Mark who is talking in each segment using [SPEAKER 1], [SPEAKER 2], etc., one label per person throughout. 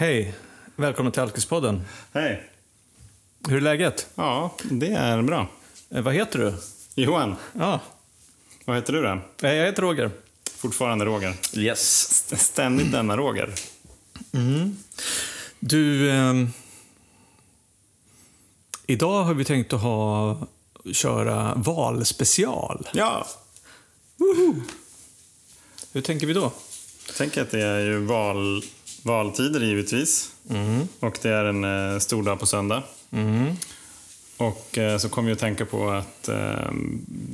[SPEAKER 1] Hej, välkommen till Alkispodden.
[SPEAKER 2] Hej.
[SPEAKER 1] Hur är läget?
[SPEAKER 2] Ja, det är bra.
[SPEAKER 1] Eh, vad heter du?
[SPEAKER 2] Johan,
[SPEAKER 1] Ja,
[SPEAKER 2] vad heter du då?
[SPEAKER 1] eh, jag heter Roger.
[SPEAKER 2] Fortfarande Roger.
[SPEAKER 1] Yes.
[SPEAKER 2] St- Ständigt denna Roger.
[SPEAKER 1] Du, ehm, idag har vi tänkt att ha, köra valspecial.
[SPEAKER 2] Ja,
[SPEAKER 1] Hur tänker vi då?
[SPEAKER 2] jag tänker att det är ju val, valtider givetvis. Och det är en eh, stor dag på söndag. Och eh, så kom vi att tänka på att eh,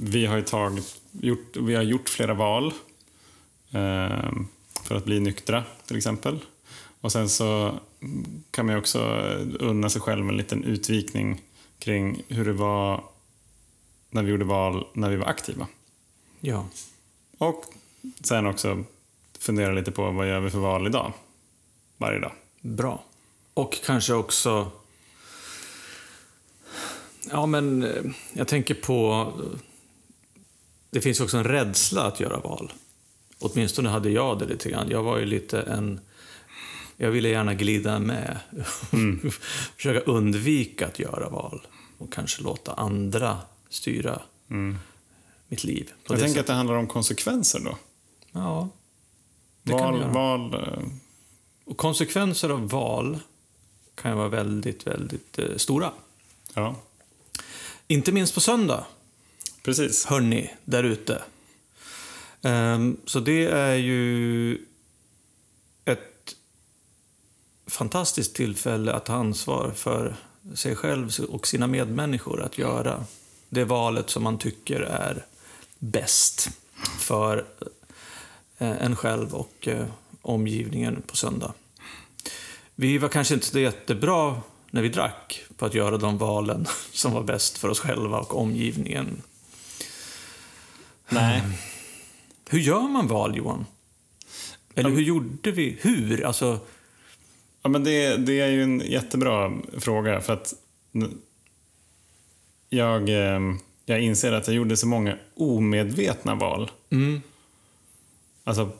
[SPEAKER 2] vi har tagit, gjort, vi har gjort flera val. Eh, för att bli nyktra till exempel. Och sen så kan man också unna sig själv en liten utvikning kring hur det var när vi gjorde val när vi var aktiva.
[SPEAKER 1] Ja.
[SPEAKER 2] Och sen också fundera lite på vad gör vi för val idag? Varje dag.
[SPEAKER 1] Bra. Och kanske också... Ja, men eh, jag tänker på... Det finns också en rädsla att göra val. Åtminstone hade jag det lite grann. Jag var ju lite en... Jag ville gärna glida med. Försöka undvika att göra val. Och kanske låta andra styra mitt liv.
[SPEAKER 2] Jag tänker att
[SPEAKER 1] sättet.
[SPEAKER 2] det handlar om konsekvenser då.
[SPEAKER 1] Ja,
[SPEAKER 2] Val, val, eh,
[SPEAKER 1] Och konsekvenser av val kan ju vara väldigt, väldigt eh, stora.
[SPEAKER 2] ja,
[SPEAKER 1] Inte minst på söndag,
[SPEAKER 2] precis.
[SPEAKER 1] hörni, där ute. Ehm, så det är ju ett fantastiskt tillfälle att ta ansvar för sig själv och sina medmänniskor att göra det valet som man tycker är bäst för eh, en själv och eh, omgivningen på söndag. Vi var kanske inte så jättebra när vi drack på att göra de valen som var bäst för oss själva och omgivningen.
[SPEAKER 2] Nej.
[SPEAKER 1] Hur gör man val, Johan? Eller hur gjorde vi? Hur? Alltså,
[SPEAKER 2] Ja, men det, det är ju en jättebra fråga för att jag, eh, jag inser att jag gjorde så många omedvetna val.
[SPEAKER 1] mm,
[SPEAKER 2] Alltså,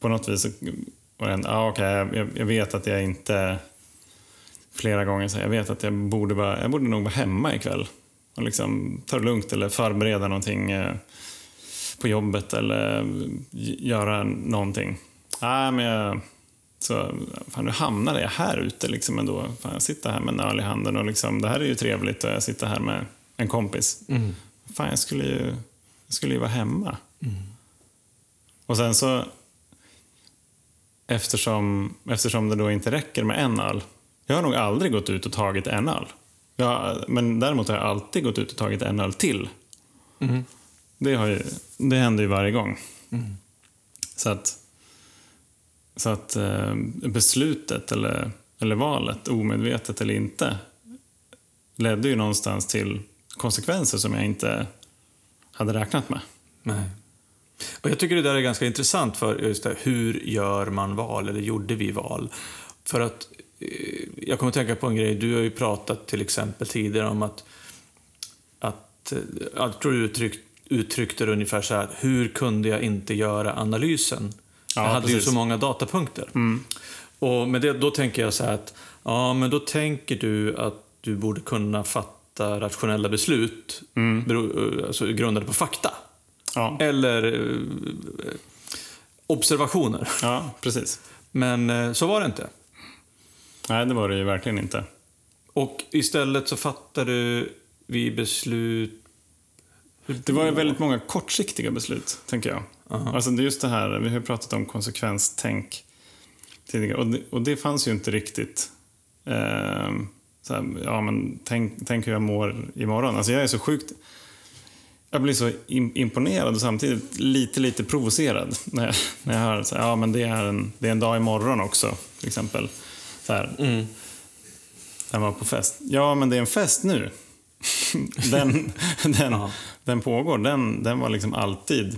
[SPEAKER 2] på något vis så var det en, ah, okej, jag, jag vet att jag inte flera gånger så jag vet att jag borde, vara, jag borde nog vara hemma ikväll och liksom ta det lugnt eller förbereda någonting eh, på jobbet eller göra någonting. Nej, men jag, så, fan, nu hamnade jag här ute liksom ändå. Fan, jag sitter här med en öl i handen och liksom, det här är ju trevligt och jag sitter här med en kompis.
[SPEAKER 1] mm,
[SPEAKER 2] Fan, jag skulle ju, jag skulle ju vara hemma. Och sen så, eftersom, eftersom det då inte räcker med en öl. Jag har nog aldrig gått ut och tagit en öl. Jag, men däremot har jag alltid gått ut och tagit en öl till.
[SPEAKER 1] mm,
[SPEAKER 2] Det, har ju, det händer ju varje gång. Så att, så att eh, beslutet eller, eller valet, omedvetet eller inte, ledde ju någonstans till konsekvenser som jag inte hade räknat med.
[SPEAKER 1] nej. Och jag tycker det där är ganska intressant för just det, hur gör man val, eller gjorde vi val? För att eh, jag kommer att tänka på en grej, du har ju pratat till exempel tidigare om att, att eh, jag tror du uttryck, uttryckte det ungefär så här, hur kunde jag inte göra analysen?
[SPEAKER 2] Ja,
[SPEAKER 1] jag hade ju
[SPEAKER 2] precis.
[SPEAKER 1] så många datapunkter. Och med det, då tänker jag så här att, ja men då tänker du att du borde kunna fatta rationella beslut bero, alltså, grundade på fakta.
[SPEAKER 2] Ja,
[SPEAKER 1] Eller eh, observationer.
[SPEAKER 2] ja precis.
[SPEAKER 1] Men eh, så var det inte.
[SPEAKER 2] Nej, det var det ju verkligen inte.
[SPEAKER 1] Och istället så fattade vi beslut...
[SPEAKER 2] Det var ju väldigt många kortsiktiga beslut, tänker jag. Alltså det är just det här, vi har pratat om konsekvenstänk tidigare och det, och det fanns ju inte riktigt. Eh, så här, ja, men tänk, tänk hur jag mår imorgon. Alltså jag är så sjukt... Jag blir så im- imponerad och samtidigt lite, lite provocerad när jag, när jag hör så här, ja men det är, en, det är en dag imorgon också, till exempel. Så här,
[SPEAKER 1] Mm.
[SPEAKER 2] Den var på fest. Ja, men det är en fest nu. den, den,
[SPEAKER 1] Ja.
[SPEAKER 2] den pågår. Den, den var liksom alltid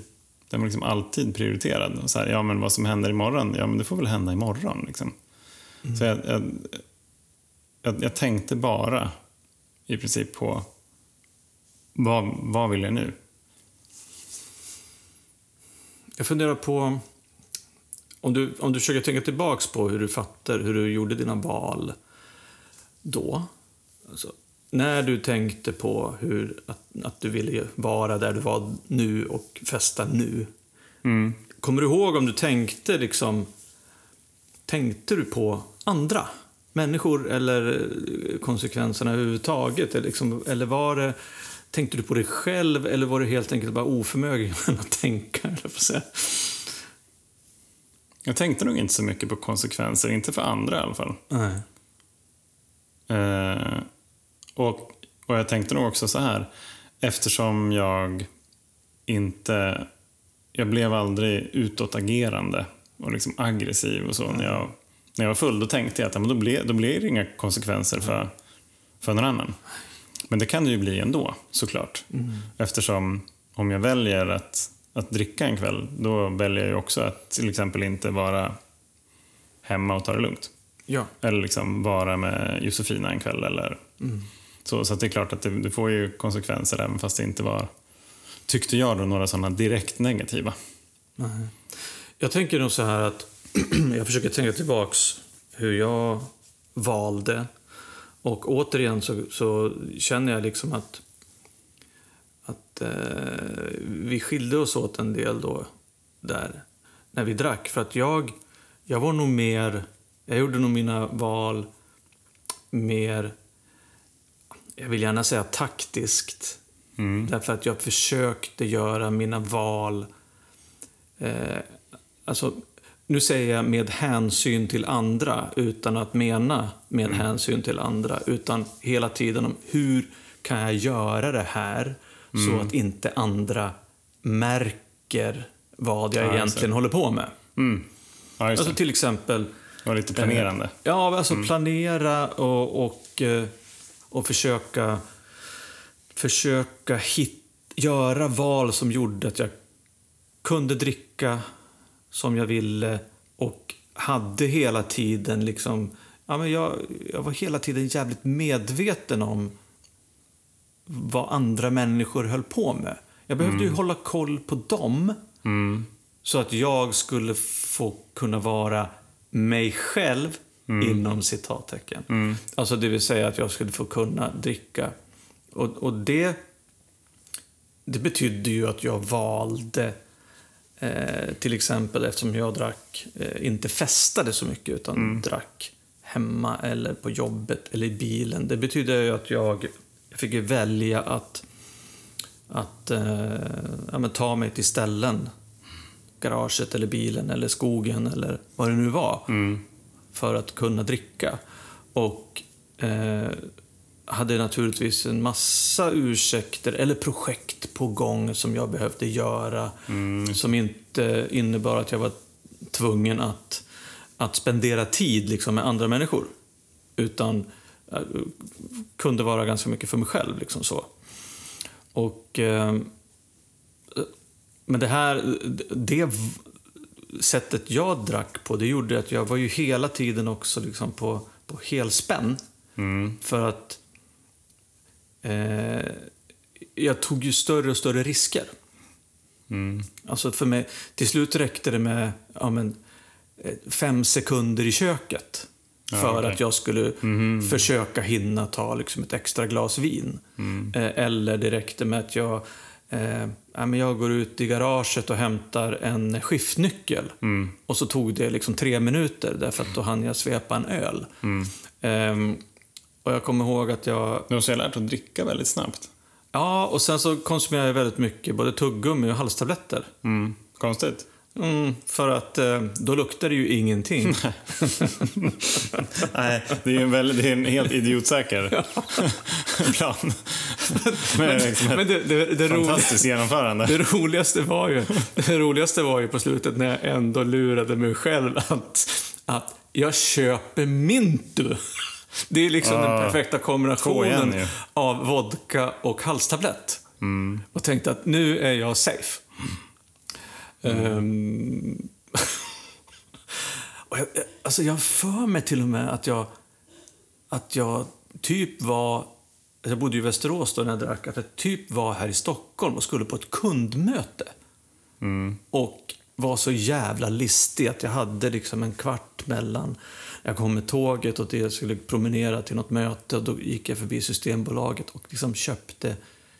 [SPEAKER 2] den var liksom alltid prioriterad. Och så här, ja, men vad som händer imorgon, ja men det får väl hända imorgon. Liksom. Så jag, jag, jag, jag tänkte bara i princip på vad, vad vill jag nu?
[SPEAKER 1] Jag funderar på om, du, om du försöker tänka tillbaks på hur du fattar, hur du gjorde dina val då. Alltså, när du tänkte på hur, att, att du ville vara där du var nu och festa nu.
[SPEAKER 2] Mm.
[SPEAKER 1] Kommer du ihåg om du tänkte liksom... Tänkte du på andra människor eller konsekvenserna överhuvudtaget? Eller, liksom, eller var det... Tänkte du på dig själv eller var du helt enkelt bara oförmögen att tänka? Eller?
[SPEAKER 2] Jag tänkte nog inte så mycket på konsekvenser, inte för andra i alla fall.
[SPEAKER 1] Nej.
[SPEAKER 2] Eh, och, och jag tänkte nog också så här, eftersom jag inte... Jag blev aldrig utåtagerande och liksom aggressiv och så när, jag, när jag var full. Då tänkte jag att men då, blir, då blir det inga konsekvenser för, för någon annan. Men det kan det ju bli ändå, såklart. Eftersom om jag väljer att, att dricka en kväll, då väljer jag också att till exempel inte vara hemma och ta det lugnt.
[SPEAKER 1] Ja.
[SPEAKER 2] Eller liksom vara med Josefina en kväll. Eller... Så, så att det är klart att det, det får ju konsekvenser även fast det inte var, tyckte jag, då, några sådana direkt negativa.
[SPEAKER 1] Nej. Jag tänker nog så här att jag försöker tänka tillbaks hur jag valde. Och återigen så, så känner jag liksom att, att eh, vi skilde oss åt en del då där när vi drack. För att jag, jag var nog mer, jag gjorde nog mina val mer, jag vill gärna säga taktiskt. Därför att jag försökte göra mina val eh, alltså, nu säger jag med hänsyn till andra utan att mena med hänsyn till andra. Utan hela tiden om hur kan jag göra det här så att inte andra märker vad jag
[SPEAKER 2] Ja,
[SPEAKER 1] egentligen håller på med.
[SPEAKER 2] Mm. Ja,
[SPEAKER 1] Alltså
[SPEAKER 2] det.
[SPEAKER 1] till exempel
[SPEAKER 2] var lite planerande.
[SPEAKER 1] Ja, alltså planera och, och, eh, och försöka, försöka hit, göra val som gjorde att jag kunde dricka som jag ville och hade hela tiden liksom... Ja, men jag, jag var hela tiden jävligt medveten om vad andra människor höll på med. Jag behövde ju hålla koll på dem
[SPEAKER 2] Mm.
[SPEAKER 1] så att jag skulle få kunna vara mig själv inom citattecken. Alltså det vill säga att jag skulle få kunna dricka. Och, och det, det betydde ju att jag valde eh, till exempel eftersom jag drack, eh, inte festade så mycket utan drack hemma eller på jobbet eller i bilen. Det betyder ju att jag, jag fick välja att att eh, ja, ta mig till ställen. Garaget eller bilen eller skogen eller vad det nu var. För att kunna dricka. Och eh, hade naturligtvis en massa ursäkter eller projekt på gång som jag behövde göra. Som inte innebar att jag var tvungen att, att spendera tid liksom, med andra människor. Utan eh, kunde vara ganska mycket för mig själv. Liksom så. Och... Eh, men det här... Det sättet jag drack på, det gjorde att jag var ju hela tiden också liksom på, på helspänn. För att... Eh, jag tog ju större och större risker. Alltså för mig, till slut räckte det med ja, men, eh, fem sekunder i köket. För
[SPEAKER 2] okej.
[SPEAKER 1] att jag skulle försöka hinna ta liksom, ett extra glas vin. Eh, eller det räckte med att jag, eh, ja, men jag går ut i garaget och hämtar en skiftnyckel. Och så tog det liksom tre minuter därför att då hann jag svepa en öl. Ehm, och jag kommer ihåg att jag
[SPEAKER 2] Du har så lärt att dricka väldigt snabbt.
[SPEAKER 1] Ja, och sen så konsumerar jag väldigt mycket både tuggummi och halstabletter.
[SPEAKER 2] Mm. Konstigt.
[SPEAKER 1] Mm, för att eh, då luktar det ju ingenting.
[SPEAKER 2] Nej, det är ju en, väldigt, det är en helt idiotsäker plan. Men, liksom
[SPEAKER 1] Men det, det, det, roliga,
[SPEAKER 2] fantastiskt genomförande.
[SPEAKER 1] det, roligaste var ju, det roligaste var ju på slutet när jag ändå lurade mig själv att, att jag köper Mintu. Det är liksom den
[SPEAKER 2] Ah,
[SPEAKER 1] perfekta kombinationen
[SPEAKER 2] igen
[SPEAKER 1] av vodka och halstablett.
[SPEAKER 2] Mm.
[SPEAKER 1] Och tänkte att nu är jag safe. Ehm, och jag, alltså jag för mig till och med att jag, att jag typ var... Jag bodde i Västerås då när jag drack. Att jag typ var här i Stockholm och skulle på ett kundmöte. Och var så jävla listig att jag hade liksom en kvart mellan jag kom med tåget och jag skulle promenera till något möte och då gick jag förbi Systembolaget och liksom köpte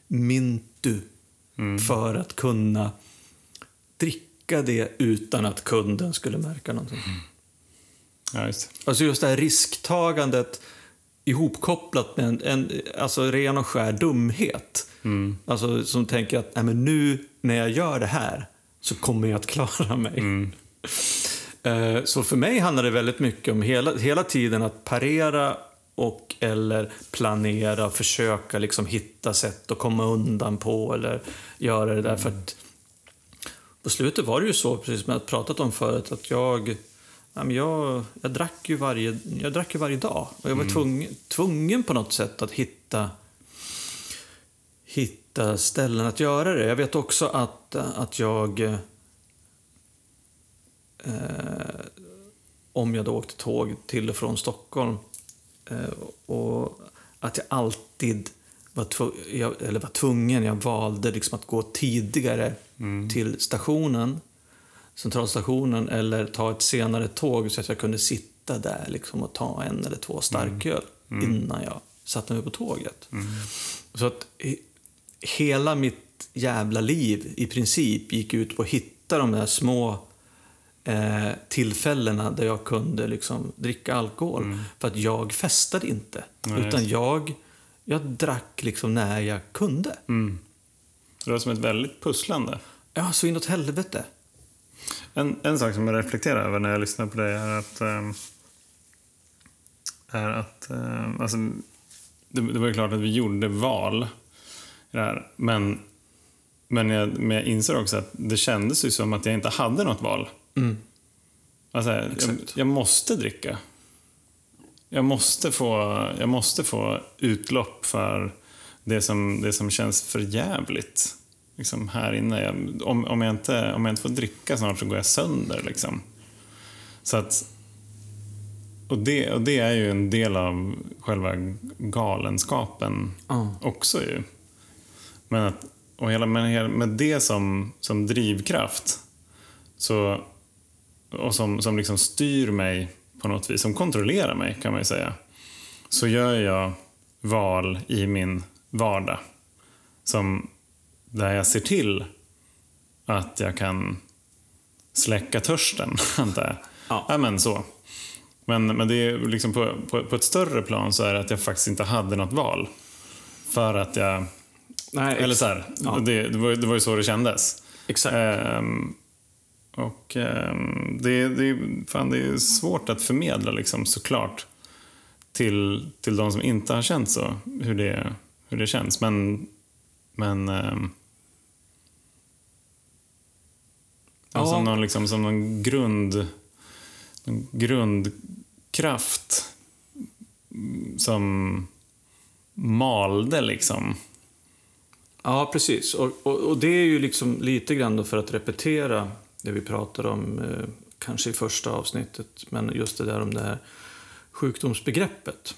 [SPEAKER 1] Mintu för att kunna dricka det utan att kunden skulle märka någonting.
[SPEAKER 2] Ja, just.
[SPEAKER 1] Alltså just det här risktagandet ihopkopplat med en, en alltså ren och skär dumhet. Alltså som tänker att Nej, men nu när jag gör det här så kommer jag att klara mig. Eh, Så för mig handlar det väldigt mycket om hela, hela tiden att parera och eller planera, försöka liksom hitta sätt att komma undan på eller göra det där. För att på slutet var det ju så, precis som jag pratat om förut, att jag, jag, jag, drack, ju varje, jag drack ju varje dag. Och jag var tvungen, tvungen på något sätt att hitta, hitta ställen att göra det. Jag vet också att, att jag... Eh, om jag då åkte tåg till och från Stockholm eh, och att jag alltid var, tvu- jag, eller var tvungen, jag valde liksom att gå tidigare till stationen, centralstationen, eller ta ett senare tåg så att jag kunde sitta där liksom och ta en eller två starköl innan jag satte mig på tåget. Så att he- hela mitt jävla liv i princip gick ut på att hitta de där små eh, tillfällena där jag kunde liksom dricka alkohol. För att jag festade inte.
[SPEAKER 2] Nej,
[SPEAKER 1] utan jag, jag drack liksom när jag kunde.
[SPEAKER 2] Det var som ett väldigt pusslande.
[SPEAKER 1] Ja, så inåt helvete.
[SPEAKER 2] En, en sak som jag reflekterar över när jag lyssnar på dig är att... ehm, är att ehm, alltså, det, det var ju klart att vi gjorde val i det här. Men, men, jag, men jag inser också att det kändes ju som att jag inte hade något val. Alltså, jag, jag måste dricka. Jag måste få, jag måste få utlopp för det som, det som känns för jävligt liksom här inne. Jag, om, om, jag inte, om jag inte får dricka snart så går jag sönder. Liksom. Så att, och, det, och det är ju en del av själva galenskapen
[SPEAKER 1] Ja.
[SPEAKER 2] också ju. Men, att, och hela, men med det som, som drivkraft så, och som, som liksom styr mig på något vis, som kontrollerar mig kan man ju säga, så gör jag val i min vardag som, där jag ser till att jag kan släcka törsten, antar jag.
[SPEAKER 1] Ja.
[SPEAKER 2] ja men så. Men, men det är liksom på, på, på ett större plan så är det att jag faktiskt inte hade något val. För att jag...
[SPEAKER 1] Nej,
[SPEAKER 2] Eller så här,
[SPEAKER 1] Ja.
[SPEAKER 2] det, det, var, det var ju så det kändes.
[SPEAKER 1] Exakt.
[SPEAKER 2] Ehm, och ehm, det, det, fan, det är svårt att förmedla liksom, såklart till, till de som inte har känt så, hur det, hur det känns. Men, men ehm, ja. Som någon, liksom, som någon grund någon grundkraft som malde liksom.
[SPEAKER 1] Ja, precis. Och, och, och det är ju liksom lite grann för att repetera det vi pratade om, eh, kanske i första avsnittet, men just det där om det här sjukdomsbegreppet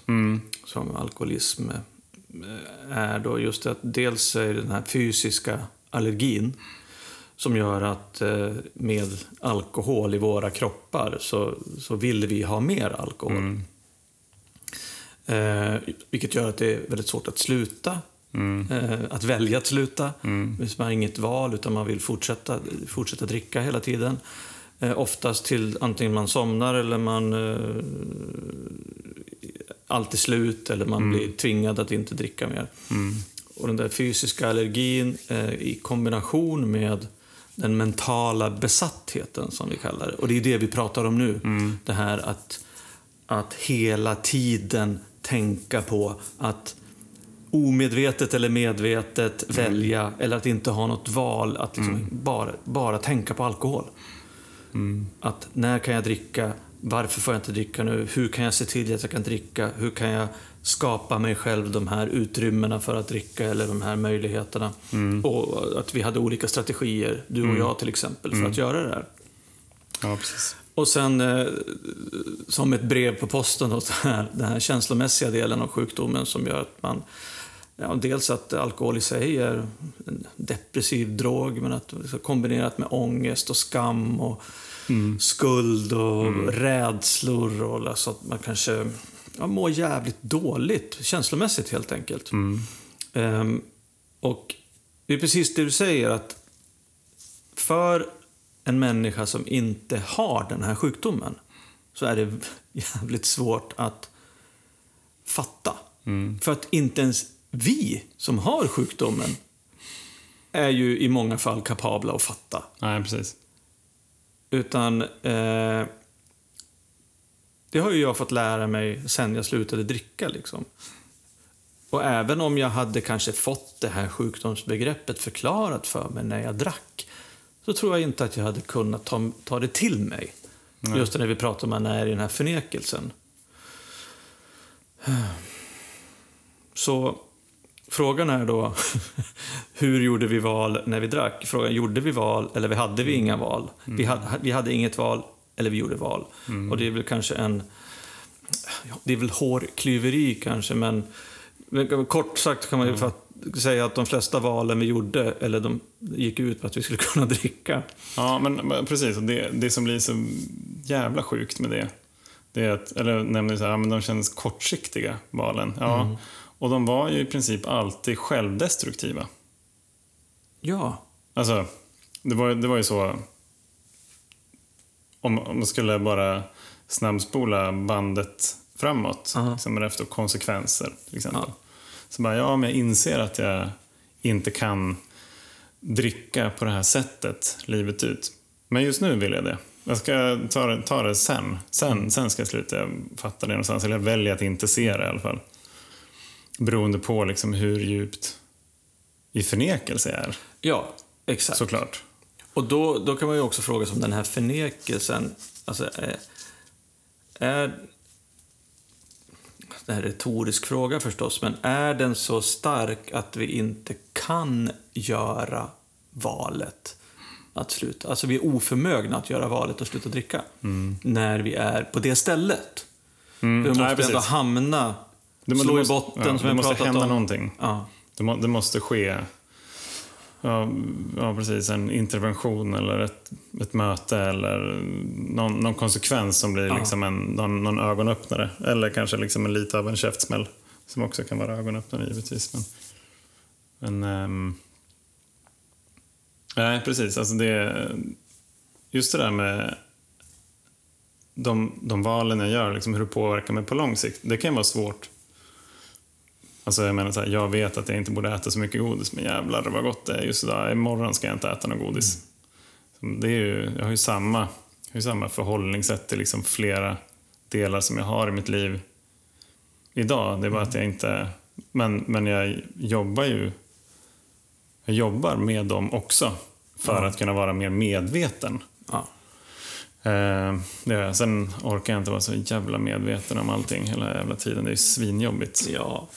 [SPEAKER 1] som alkoholism eh, är då just att dels är det den här fysiska allergin som gör att eh, med alkohol i våra kroppar så, så vill vi ha mer alkohol. Eh, vilket gör att det är väldigt svårt att sluta. Eh, att välja att sluta. Mm. Man har inget val utan man vill fortsätta, fortsätta dricka hela tiden. Eh, oftast till antingen man somnar eller man eh, allt är slut eller man blir tvingad att inte dricka mer. Och den där fysiska allergin i kombination med den mentala besattheten som vi kallar det. Och det är det vi pratar om nu. Det här att, att hela tiden tänka på att omedvetet eller medvetet välja eller att inte ha något val, att liksom bara, bara tänka på alkohol. Att när kan jag dricka? Varför får jag inte dricka nu? Hur kan jag se till att jag kan dricka? Hur kan jag skapa mig själv de här utrymmena för att dricka eller de här möjligheterna? Och att vi hade olika strategier, du och jag till exempel, för att göra det här.
[SPEAKER 2] Ja, precis.
[SPEAKER 1] Och sen eh, som ett brev på posten, då, den, här, den här känslomässiga delen av sjukdomen som gör att man Ja, dels att alkohol i sig är en depressiv drog, men att kombinerat med ångest och skam och mm. skuld och mm. rädslor och alltså att man kanske ja, mår jävligt dåligt, känslomässigt helt enkelt. Mm. Um, och det är precis det du säger, att för en människa som inte har den här sjukdomen så är det jävligt svårt att fatta. Mm. För att inte ens vi som har sjukdomen är ju i många fall kapabla att fatta.
[SPEAKER 2] Nej, precis.
[SPEAKER 1] Utan eh, det har ju jag fått lära mig sen jag slutade dricka. Liksom. Och även om jag hade kanske fått det här sjukdomsbegreppet förklarat för mig när jag drack, så tror jag inte att jag hade kunnat ta, ta det till mig. Nej. Just när vi pratar om man är i den här förnekelsen. Så frågan är då, hur gjorde vi val när vi drack? Frågan, gjorde vi val eller hade vi inga val? Mm. Vi, hade, vi hade inget val eller vi gjorde val. Mm. Och det är väl kanske en... Det är väl hårklyveri kanske, men, men kort sagt kan man ju mm. säga att de flesta valen vi gjorde, eller de gick ut på att vi skulle kunna dricka.
[SPEAKER 2] Ja, men, men precis. Det, det som blir så jävla sjukt med det, det är att, eller nämner så här, men de kändes kortsiktiga, valen. Ja, mm. Och de var ju i princip alltid självdestruktiva.
[SPEAKER 1] Ja.
[SPEAKER 2] Alltså, det var, det var ju så... Om, om man skulle bara snabbspola bandet framåt, uh -huh. liksom efter konsekvenser till exempel. Uh -huh. Så bara, ja, om jag inser att jag inte kan dricka på det här sättet livet ut. Men just nu vill jag det. Jag ska ta det, ta det sen. Sen, mm. sen ska jag sluta fatta det någonstans. Eller jag väljer att inte se det i alla fall. Beroende på liksom hur djupt i förnekelse är.
[SPEAKER 1] Ja, exakt.
[SPEAKER 2] Såklart.
[SPEAKER 1] Och då, då kan man ju också fråga sig om den här förnekelsen, alltså är, är det här är en retorisk fråga förstås, men är den så stark att vi inte kan göra valet att sluta? Alltså vi är oförmögna att göra valet att sluta dricka mm. när vi är på det stället. Mm. Vi måste Nej, ändå hamna det, slå i botten ja,
[SPEAKER 2] som
[SPEAKER 1] Det
[SPEAKER 2] måste hända
[SPEAKER 1] om.
[SPEAKER 2] någonting. Ja. Det, må, det, måste ske ja, ja, precis, en intervention eller ett, ett möte eller någon, någon konsekvens som blir ja. liksom en, någon, någon ögonöppnare. Eller kanske liksom en lite av en käftsmäll som också kan vara ögonöppnare givetvis. Men, men ähm, nej, precis. Alltså det, just det där med de, de valen jag gör, liksom hur det påverkar mig på lång sikt. Det kan vara svårt Alltså jag menar så här, jag vet att jag inte borde äta så mycket godis, men jävlar vad gott det är just idag. Imorgon ska jag inte äta något godis. Mm. Det är ju, jag har ju samma, jag har ju samma förhållningssätt till liksom flera delar som jag har i mitt liv idag. Det är bara att jag inte... Men, men jag jobbar ju... Jag jobbar med dem också för ja. att kunna vara mer medveten. Ja. Eh, det, sen orkar jag inte vara så jävla medveten om allting hela jävla tiden. Det är svinjobbigt.
[SPEAKER 1] Ja.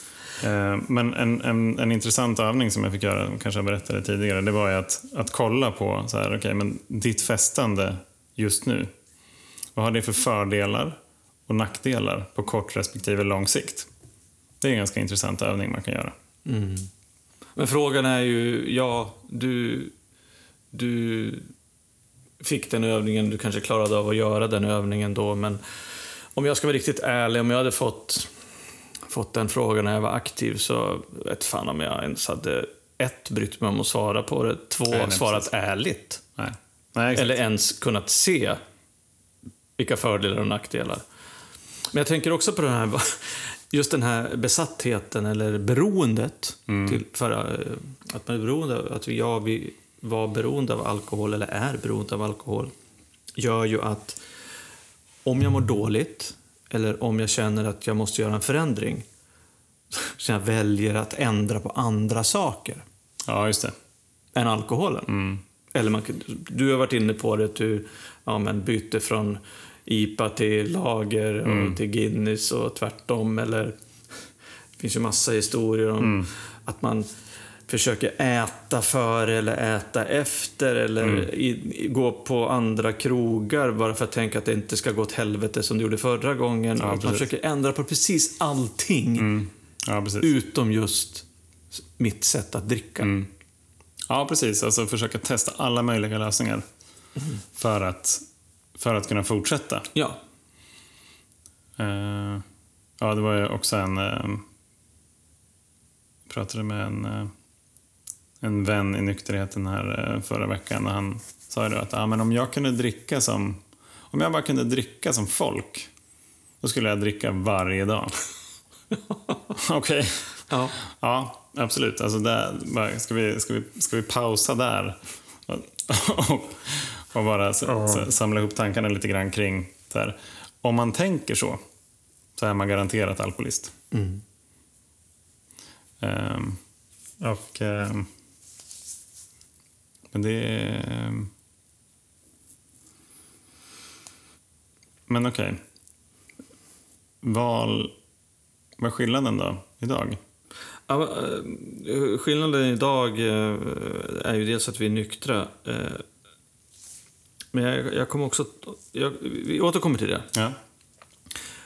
[SPEAKER 2] Eh, men en, en, en intressant övning som jag fick göra, kanske jag berättade tidigare, det var att, att kolla på så här, okay, men ditt festande just nu. Vad har det för fördelar och nackdelar på kort respektive lång sikt? Det är en ganska intressant övning man kan göra. Mm.
[SPEAKER 1] Men frågan är ju, ja, du, du fick den övningen, du kanske klarade av att göra den övningen då, men om jag ska vara riktigt ärlig, om jag hade fått fått den frågan när jag var aktiv så vet fan om jag ens hade ett, brytt mig om att svara på det. Två, nej, svarat precis. ärligt. Nej. Nej, Eller ens kunnat se vilka fördelar och nackdelar. Men jag tänker också på den här, just den här besattheten eller beroendet. Mm. Till, för att man är beroende, att vi, ja, vi var beroende av alkohol eller är beroende av alkohol gör ju att om jag mår dåligt eller om jag känner att jag måste göra en förändring, så jag väljer att ändra på andra saker.
[SPEAKER 2] Ja, just det.
[SPEAKER 1] Än alkoholen. Mm. Eller man, du har varit inne på det, att du ja, men byter från IPA till lager och mm. till Guinness och tvärtom. Eller, det finns ju massa historier om mm. att man försöker äta före eller äta efter eller mm. i, gå på andra krogar bara för att tänka att det inte ska gå åt helvete som det gjorde förra gången. Ja, man försöker ändra på precis allting
[SPEAKER 2] mm. ja,
[SPEAKER 1] utom just mitt sätt att dricka.
[SPEAKER 2] Mm. Ja, precis. Alltså försöka testa alla möjliga lösningar för, att, för att kunna fortsätta.
[SPEAKER 1] Ja.
[SPEAKER 2] Eh, ja, det var ju också en... Uh, pratade med en, uh, en vän i nykterheten här uh, förra veckan och han sa ju att ah, men om jag kunde dricka som... Om jag bara kunde dricka som folk, då skulle jag dricka varje dag. Okej. Okay.
[SPEAKER 1] Ja.
[SPEAKER 2] ja, absolut. Alltså där, ska, vi, ska, vi, ska vi pausa där? och, och bara ja. samla ihop tankarna lite grann kring så här, om man tänker så, så är man garanterat alkoholist.
[SPEAKER 1] Mm.
[SPEAKER 2] Um, och... Um, men det... Um, men okej. Okay. Val... Vad är skillnaden då, idag?
[SPEAKER 1] Ja, eh, skillnaden idag eh, är ju dels att vi är nyktra. Eh, men jag, jag kommer också... Jag, vi återkommer till det.
[SPEAKER 2] Ja.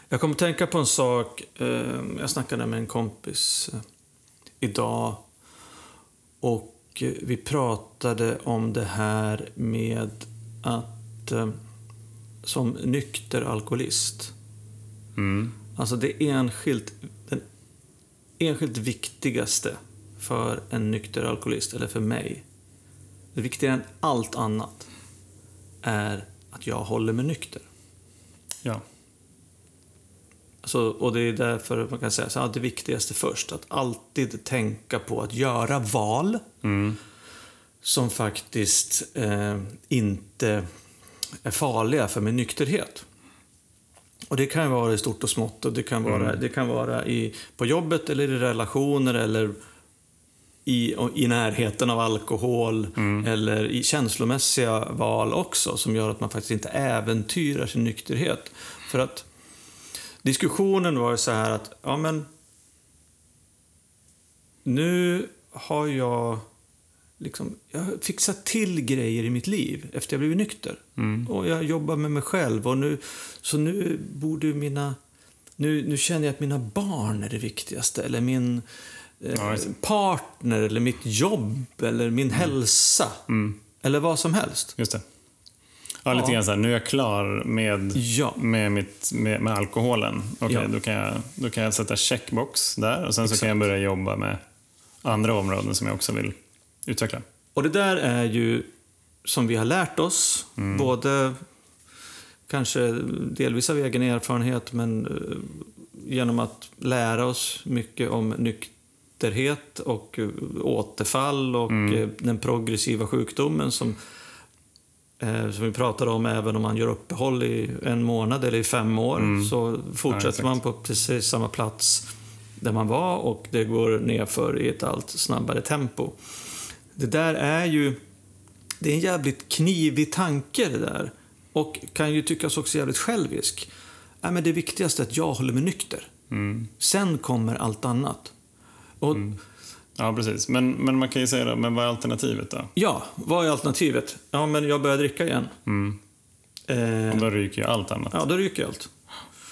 [SPEAKER 1] Jag kommer tänka på en sak. Jag snackade med en kompis idag. Och vi pratade om det här med att som nykter alkoholist.
[SPEAKER 2] Mm.
[SPEAKER 1] Alltså det enskilt, den enskilt viktigaste för en nykter alkoholist, eller för mig, det viktigare än allt annat, är att jag håller mig nykter.
[SPEAKER 2] Ja.
[SPEAKER 1] Alltså, och det är därför man kan säga så här, det viktigaste först. Att alltid tänka på att göra val
[SPEAKER 2] mm.
[SPEAKER 1] som faktiskt eh, inte är farliga för min nykterhet. Och Det kan vara i stort och smått. Och det kan vara, mm. det kan vara i, på jobbet, eller i relationer eller i, i närheten av alkohol
[SPEAKER 2] mm.
[SPEAKER 1] eller i känslomässiga val också som gör att man faktiskt inte äventyrar sin nykterhet. För att diskussionen var så här att, ja men nu har jag liksom, jag har fixat till grejer i mitt liv efter jag blivit nykter.
[SPEAKER 2] Mm.
[SPEAKER 1] Och jag jobbar med mig själv. Och nu, så nu borde mina... Nu, nu känner jag att mina barn är det viktigaste. Eller min eh, partner, eller mitt jobb, eller min mm. hälsa.
[SPEAKER 2] Mm.
[SPEAKER 1] Eller vad som helst.
[SPEAKER 2] Just det. Ja, lite grann så här, nu är jag klar med,
[SPEAKER 1] ja.
[SPEAKER 2] med, mitt, med, med alkoholen. Okay, ja. då, kan jag, då kan jag sätta checkbox där och sen Exakt. så kan jag börja jobba med andra områden som jag också vill utveckla.
[SPEAKER 1] Och det där är ju som vi har lärt oss, mm. både kanske delvis av egen erfarenhet men eh, genom att lära oss mycket om nykterhet och eh, återfall och
[SPEAKER 2] mm.
[SPEAKER 1] Eh, den progressiva sjukdomen som, som vi pratade om även om man gör uppehåll i en månad eller i fem år mm. så fortsätter ja, man på precis samma plats där man var och det går nerför i ett allt snabbare tempo. Det där är ju... Det är en jävligt knivig tanke det där. Och kan ju tyckas också jävligt självisk. Nej, men det viktigaste är att jag håller mig nykter.
[SPEAKER 2] Mm.
[SPEAKER 1] Sen kommer allt annat. Och, mm.
[SPEAKER 2] Ja, precis. Men, men man kan ju säga då, men vad är alternativet då?
[SPEAKER 1] Ja, vad är alternativet? Ja, men jag börjar dricka igen.
[SPEAKER 2] Mm.
[SPEAKER 1] Eh,
[SPEAKER 2] och då ryker ju allt annat.
[SPEAKER 1] Ja, då ryker allt.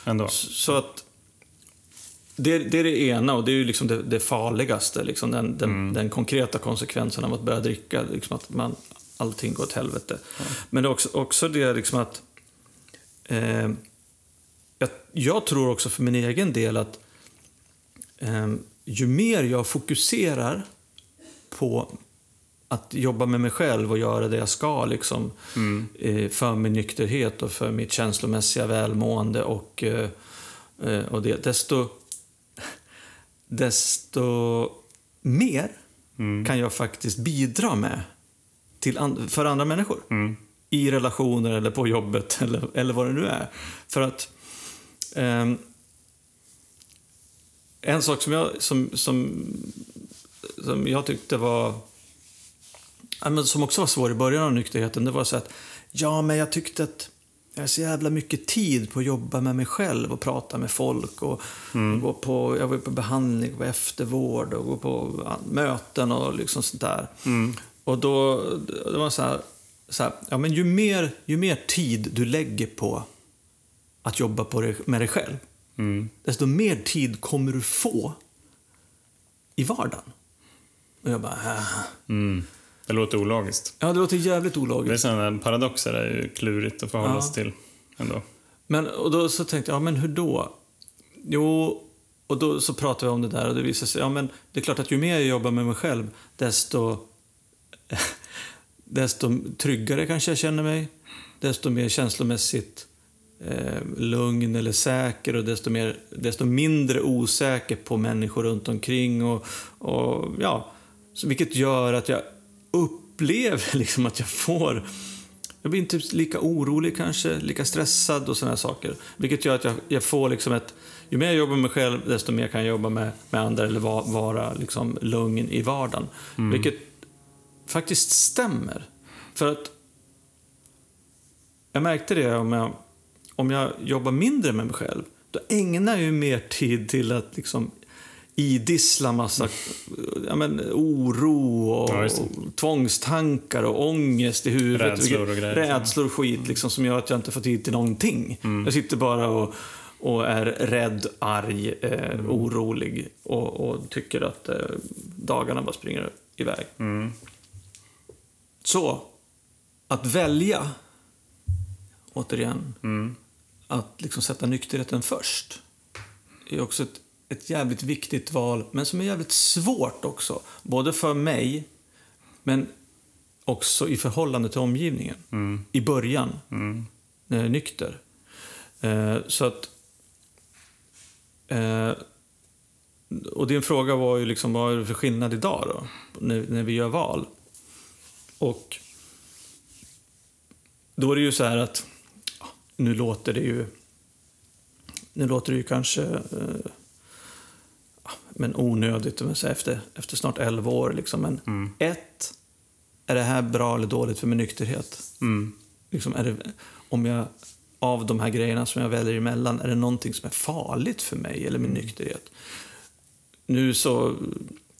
[SPEAKER 2] Ändå.
[SPEAKER 1] Så att det, det, är det ena och det är ju liksom det, det farligaste. Liksom den, den,
[SPEAKER 2] mm.
[SPEAKER 1] den, konkreta konsekvensen av att börja dricka. Liksom att man, allting går åt helvete. Mm. Men det är också, också det liksom att... Eh, jag, jag, tror också för min egen del att eh, ju mer jag fokuserar på att jobba med mig själv och göra det jag ska liksom,
[SPEAKER 2] mm.
[SPEAKER 1] eh, för min nykterhet och för mitt känslomässiga välmående och, eh, eh, och det, desto desto mer
[SPEAKER 2] mm.
[SPEAKER 1] kan jag faktiskt bidra med till and för andra människor.
[SPEAKER 2] Mm.
[SPEAKER 1] I relationer eller på jobbet eller, eller vad det nu är. För att eh, en sak som jag, som, som, som jag tyckte var som också var svår i början av nykterheten, det var så att ja, men jag tyckte att jag har så jävla mycket tid på att jobba med mig själv och prata med folk. Och,
[SPEAKER 2] mm.
[SPEAKER 1] och gå på, jag var på behandling och eftervård och gå på möten och liksom sånt där.
[SPEAKER 2] Mm.
[SPEAKER 1] Och då det var så här, så här, ja, men ju, mer, ju mer tid du lägger på att jobba på dig, med dig själv,
[SPEAKER 2] mm.
[SPEAKER 1] desto mer tid kommer du få i vardagen. Och jag bara, äh.
[SPEAKER 2] Mm. Det låter ologiskt.
[SPEAKER 1] Ja, det låter jävligt
[SPEAKER 2] Det är
[SPEAKER 1] ologiskt.
[SPEAKER 2] sådana paradoxer är ju klurigt att förhålla
[SPEAKER 1] Ja.
[SPEAKER 2] sig till ändå.
[SPEAKER 1] Men, och då så tänkte jag, ja men hur då? Jo, och då så pratade vi om det där och det visade sig, ja men det är klart att ju mer jag jobbar med mig själv, desto, desto tryggare kanske jag känner mig. Desto mer känslomässigt eh, lugn eller säker och desto, mer, desto mindre osäker på människor runt omkring. Och, och, ja, så vilket gör att jag upplever liksom att jag får jag blir inte lika orolig kanske, lika stressad och sådana saker. Vilket gör att jag, jag får liksom ett... Ju mer jag jobbar med mig själv, desto mer kan jag jobba med, med andra eller va, vara liksom lugn i vardagen. Vilket faktiskt stämmer. För att... Jag märkte det om jag, om jag jobbar mindre med mig själv, då ägnar jag ju mer tid till att liksom idissla massa ja, men, oro och,
[SPEAKER 2] Ja,
[SPEAKER 1] och tvångstankar och ångest i huvudet.
[SPEAKER 2] Rädslor och grejer. Mm.
[SPEAKER 1] Rädslor och skit liksom, som gör att jag inte får tid till någonting. Jag sitter bara och, och är rädd, arg, eh,
[SPEAKER 2] Mm.
[SPEAKER 1] orolig och, och tycker att eh, dagarna bara springer iväg.
[SPEAKER 2] Mm.
[SPEAKER 1] Så, att välja, återigen,
[SPEAKER 2] Mm.
[SPEAKER 1] Att liksom sätta nykterheten först är också ett, ett jävligt viktigt val, men som är jävligt svårt också. Både för mig, men också i förhållande till omgivningen. I början, när jag är nykter. Eh, så att... Eh, och din fråga var ju liksom, vad är det för skillnad idag då? När, när vi gör val. Och då är det ju så här att, nu låter det ju, nu låter det ju kanske eh, men onödigt men efter, efter snart 11 år. Liksom. Men ett, är det här bra eller dåligt för min nykterhet?
[SPEAKER 2] Mm.
[SPEAKER 1] Liksom, är det, om jag, av de här grejerna som jag väljer emellan, är det någonting som är farligt för mig eller min nykterhet? Nu så,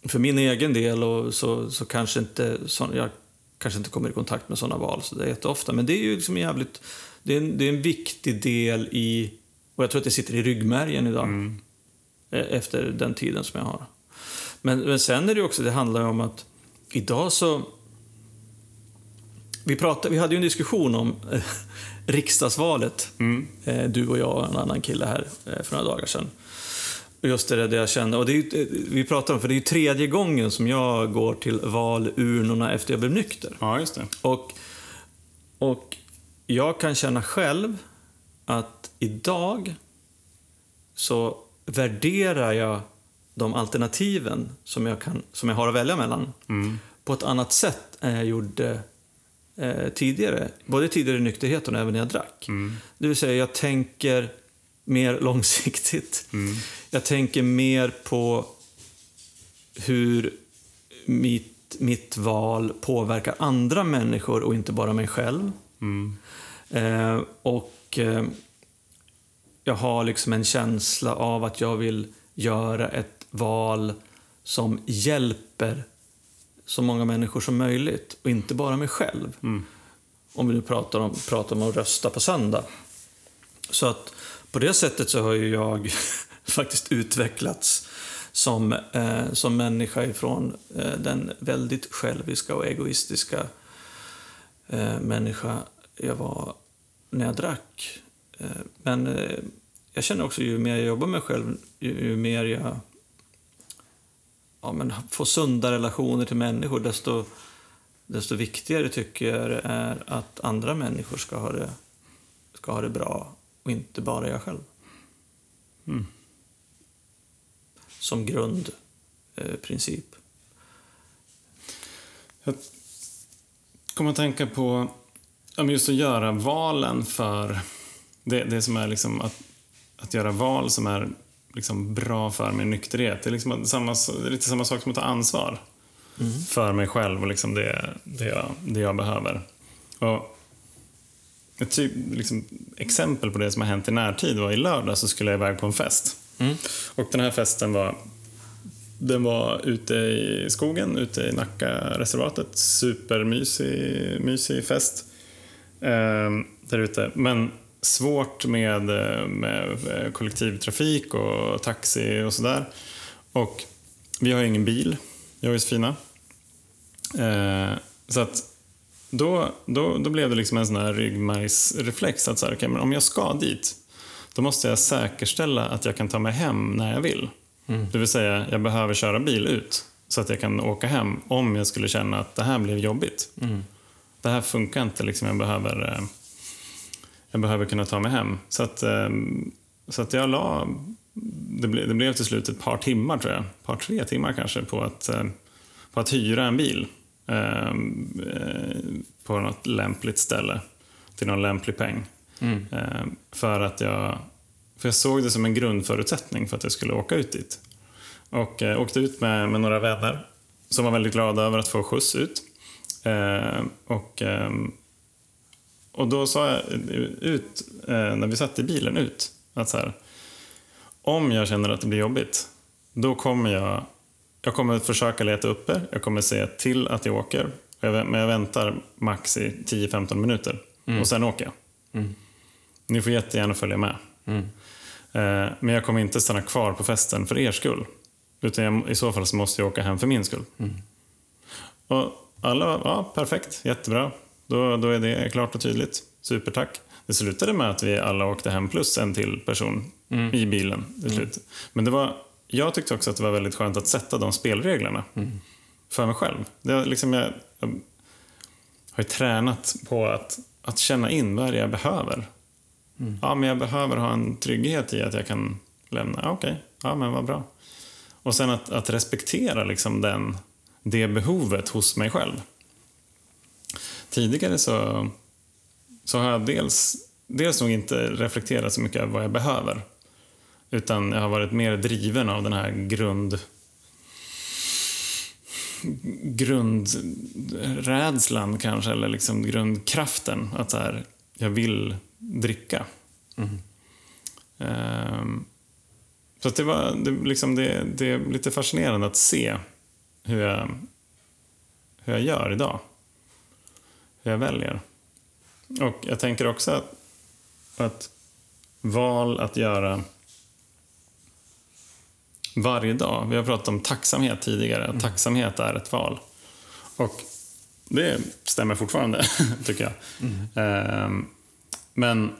[SPEAKER 1] för min egen del, och så, så kanske inte, så, jag kanske inte kommer i kontakt med sådana val så det är jätteofta, men det är ju liksom jävligt, det är, en, det är en viktig del i, och jag tror att det sitter i ryggmärgen idag, eh, efter den tiden som jag har. Men, men sen är det också, det handlar om att idag så vi, pratade, vi hade ju en diskussion om eh, riksdagsvalet, eh, du och jag och en annan kille här eh, för några dagar sedan. Just det där jag kände, och det är, ju- eh, vi pratar om, för det är ju tredje gången som jag går till valurnorna efter jag blev nykter.
[SPEAKER 2] Ja, just det.
[SPEAKER 1] Och, och jag kan känna själv att idag så värderar jag de alternativen som jag, kan, som jag har att välja mellan på ett annat sätt än jag gjorde eh, tidigare. Både tidigare i nykterheten och även när jag drack. Det vill säga, jag tänker mer långsiktigt. Jag tänker mer på hur mitt, mitt val påverkar andra människor och inte bara mig själv. Eh, och eh, jag har liksom en känsla av att jag vill göra ett val som hjälper så många människor som möjligt och inte bara mig själv. Om vi nu pratar om, pratar om att rösta på söndag. Så att på det sättet så har ju jag faktiskt utvecklats som, eh, som människa ifrån eh, den väldigt själviska och egoistiska eh, människa jag var när jag drack. Eh, men eh, jag känner också ju mer jag jobbar med mig själv, ju, ju mer jag ja, men får sunda relationer till människor, desto, desto viktigare tycker jag det är att andra människor ska ha det, ska ha det bra och inte bara jag själv. Som grundprincip. Eh.
[SPEAKER 2] Jag kommer att tänka på ja, men just att göra valen för det, det som är liksom att, att göra val som är liksom bra för min nykterhet. Det är, liksom samma, det är lite samma sak som att ta ansvar för mig själv och liksom det, det, jag, det jag behöver. Och ett typ, liksom, exempel på det som har hänt i närtid var i lördag så skulle jag iväg på en fest. Och den här festen var den var ute i skogen, ute i Nacka-reservatet. Supermysig mysig fest eh, där ute. Men svårt med, med eh, kollektivtrafik och taxi och sådär. Och vi har ju ingen bil, jag och Josefina. Eh, så att då, då, då blev det liksom en sån här ryggmärgsreflex att så här, okay, men om jag ska dit, då måste jag säkerställa att jag kan ta mig hem när jag vill. Mm. Det vill säga, jag behöver köra bil ut så att jag kan åka hem om jag skulle känna att det här blev jobbigt. Mm. Det här funkar inte, liksom, jag, behöver, eh, jag behöver kunna ta mig hem. Så att, eh, så att jag la, det, ble, det blev till slut ett par timmar tror jag, ett par tre timmar kanske på att, eh, på att hyra en bil på något lämpligt ställe till någon lämplig peng. Mm. För att jag, för jag såg det som en grundförutsättning för att jag skulle åka ut dit. Och eh, åkte ut med, med några vänner som var väldigt glada över att få skjuts ut. Eh, och, eh, och då sa jag ut, eh, när vi satt i bilen ut, att så här, om jag känner att det blir jobbigt, då kommer jag, jag kommer försöka leta upp er, jag kommer säga till att jag åker, men jag väntar max i 10-15 minuter mm. och sen åker jag. Mm. Ni får jättegärna följa med. Mm. Eh, men jag kommer inte stanna kvar på festen för er skull. Utan jag, i så fall så måste jag åka hem för min skull. Mm. Och alla ja perfekt, jättebra. Då, då är det klart och tydligt. Supertack. Det slutade med att vi alla åkte hem plus en till person mm. i bilen. Till slut. Mm. Men det var, jag tyckte också att det var väldigt skönt att sätta de spelreglerna mm. för mig själv. Det liksom jag, jag har ju tränat på att, att känna in vad jag behöver. Mm. Ja, men jag behöver ha en trygghet i att jag kan lämna. Ja, Okej, okay. ja men vad bra. Och sen att, att respektera liksom den, det behovet hos mig själv. Tidigare så, så har jag dels, dels nog inte reflekterat så mycket över vad jag behöver. Utan jag har varit mer driven av den här grund grundrädslan kanske, eller liksom grundkraften. Att så här, jag vill dricka. Mm. Um, så det, var, det, liksom det, det är lite fascinerande att se hur jag, hur jag gör idag. Hur jag väljer. Och jag tänker också att, att val att göra varje dag. Vi har pratat om tacksamhet tidigare. Mm. Tacksamhet är ett val. Och det stämmer fortfarande, tycker jag. Mm. Um, men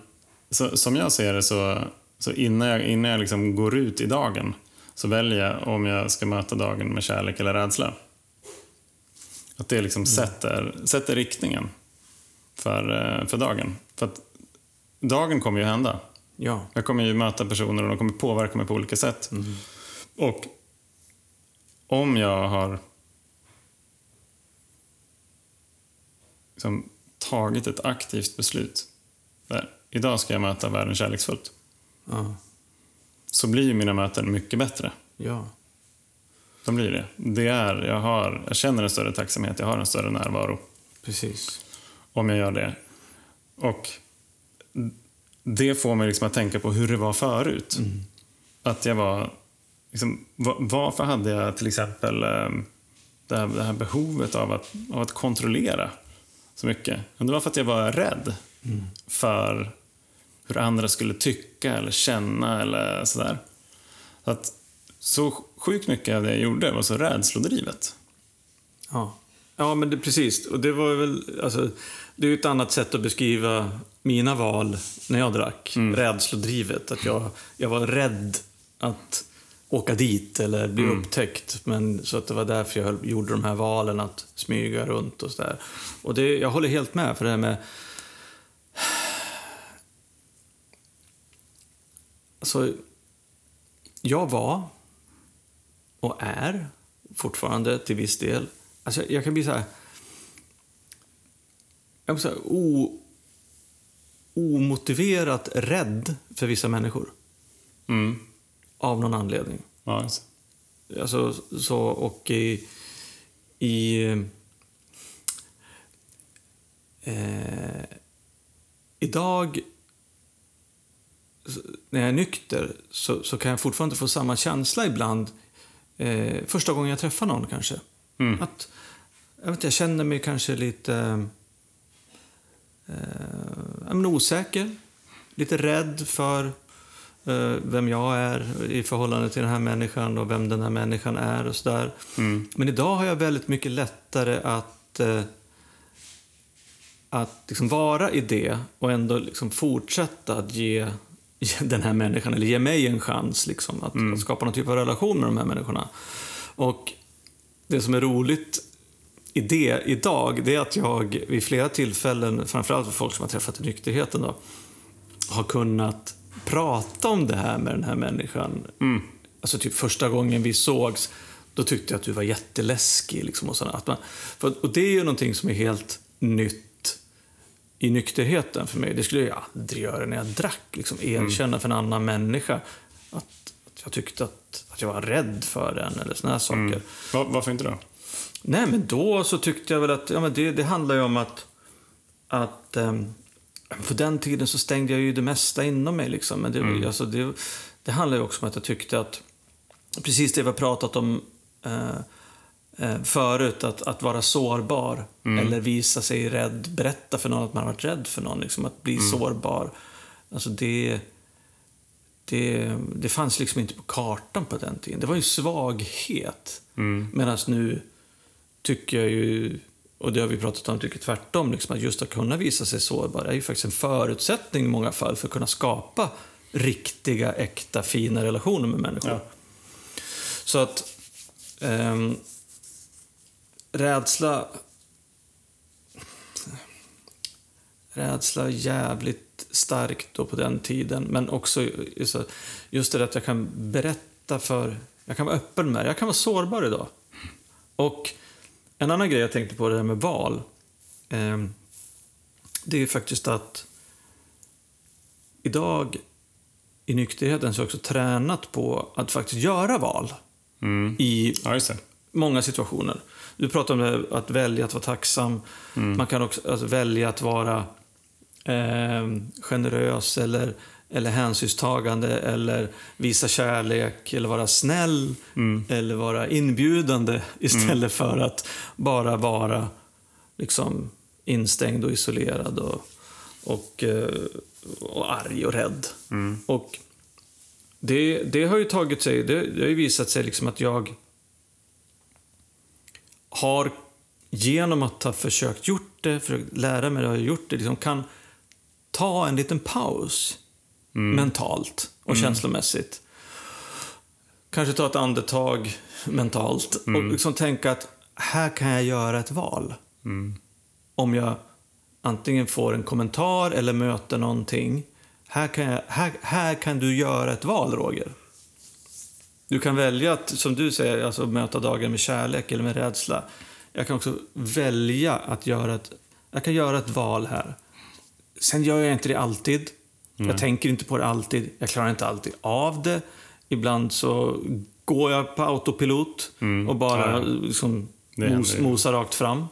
[SPEAKER 2] så, som jag ser det så så innan jag, innan jag liksom går ut i dagen så väljer jag om jag ska möta dagen med kärlek eller rädsla. Att det liksom mm. sätter, sätter riktningen för, eh, för dagen. För att dagen kommer ju hända.
[SPEAKER 1] Ja.
[SPEAKER 2] Jag kommer ju möta personer och de kommer påverka mig på olika sätt. Mm. Och om jag har liksom tagit ett aktivt beslut. Där, idag ska jag möta världen kärleksfullt. Ja. Så blir ju mina möten mycket bättre.
[SPEAKER 1] Ja.
[SPEAKER 2] De blir det. det är, jag, har, jag känner en större tacksamhet, jag har en större närvaro.
[SPEAKER 1] Precis.
[SPEAKER 2] Om jag gör det. Och det får mig liksom att tänka på hur det var förut. Mm. Att jag var... Liksom, varför hade jag till exempel ehm, det här, det här behovet av att, av att kontrollera så mycket? Det var för att jag var rädd mm. för hur andra skulle tycka eller känna eller sådär. Så att så sjukt mycket av det jag gjorde var så rädslodrivet.
[SPEAKER 1] Ja, ja men det, precis. Och det var väl, alltså, det är ju ett annat sätt att beskriva mina val när jag drack. Mm. Rädslodrivet. Att jag, jag var rädd att åka dit eller bli mm. upptäckt. Men, så att det var därför jag gjorde de här valen, att smyga runt och sådär. Och det, jag håller helt med, för det här med Alltså, jag var och är fortfarande till viss del... Alltså, jag kan bli så här... Jag så här o, omotiverat rädd för vissa människor. Mm. Av någon anledning.
[SPEAKER 2] Alltså.
[SPEAKER 1] alltså, så, och i... i eh, idag när jag är nykter så, så kan jag fortfarande få samma känsla ibland. Eh, första gången jag träffar någon kanske. Mm. Att, jag, vet, jag känner mig kanske lite eh, osäker. Lite rädd för eh, vem jag är i förhållande till den här människan och vem den här människan är och sådär.
[SPEAKER 2] Mm.
[SPEAKER 1] Men idag har jag väldigt mycket lättare att, eh, att liksom vara i det och ändå liksom fortsätta att ge, ge den här människan, eller ge mig en chans liksom, att, att skapa någon typ av relation med de här människorna. Och det som är roligt i det idag, det är att jag vid flera tillfällen, framförallt för folk som har träffat i nykterheten då, har kunnat prata om det här med den här människan. Alltså typ första gången vi sågs, då tyckte jag att du var jätteläskig. Liksom, och, sådär. Att man, för, och det är ju någonting som är helt nytt i nykterheten för mig. Det skulle jag aldrig göra när jag drack. Liksom, erkänna för en annan människa att, att jag tyckte att, att jag var rädd för den eller såna här saker.
[SPEAKER 2] Va- varför inte då?
[SPEAKER 1] Nej, men då så tyckte jag väl att ja, men det, det handlar ju om att, att ehm, på den tiden så stängde jag ju det mesta inom mig. Liksom. Men det, alltså, det, det handlar ju också om att jag tyckte att, precis det vi har pratat om eh, förut, att, att vara sårbar eller visa sig rädd, berätta för någon att man har varit rädd för någon, liksom, att bli sårbar. Alltså det, det, det fanns liksom inte på kartan på den tiden. Det var ju svaghet. Medan nu tycker jag ju, och det har vi pratat om, tycker tvärtom, liksom, att just att kunna visa sig sårbar är ju faktiskt en förutsättning i många fall för att kunna skapa riktiga, äkta, fina relationer med människor.
[SPEAKER 2] Ja.
[SPEAKER 1] Så att ehm, rädsla... Rädsla jävligt starkt då på den tiden, men också just- det att jag kan berätta för... Jag kan vara öppen med det. Jag kan vara sårbar idag. Och en annan grej jag tänkte på det här med val. ehm, det är ju faktiskt att idag i nykterheten så har jag också tränat på att faktiskt göra val i
[SPEAKER 2] Ja,
[SPEAKER 1] många situationer. Du pratar om här, att välja att vara tacksam. Man kan också alltså, välja att vara eh, generös eller, eller hänsynstagande eller visa kärlek eller vara snäll eller vara inbjudande istället för att bara vara liksom instängd och isolerad och, och, eh, och arg och rädd. Och det, det har ju tagit sig, det, det har ju visat sig liksom att jag har genom att ha försökt gjort det, för att lära mig det, har gjort det, liksom kan ta en liten paus mentalt och känslomässigt. Kanske ta ett andetag mentalt och liksom tänka att här kan jag göra ett val. Om jag antingen får en kommentar eller möter någonting. Här kan, jag, här, här kan du göra ett val, Roger. Du kan välja att, som du säger, alltså möta dagen med kärlek eller med rädsla. Jag kan också välja att göra ett, jag kan göra ett val här. Sen gör jag inte det alltid. Jag tänker inte på det alltid. Jag klarar inte alltid av det. Ibland så går jag på autopilot och bara
[SPEAKER 2] Ja,
[SPEAKER 1] liksom mos, mosar rakt fram.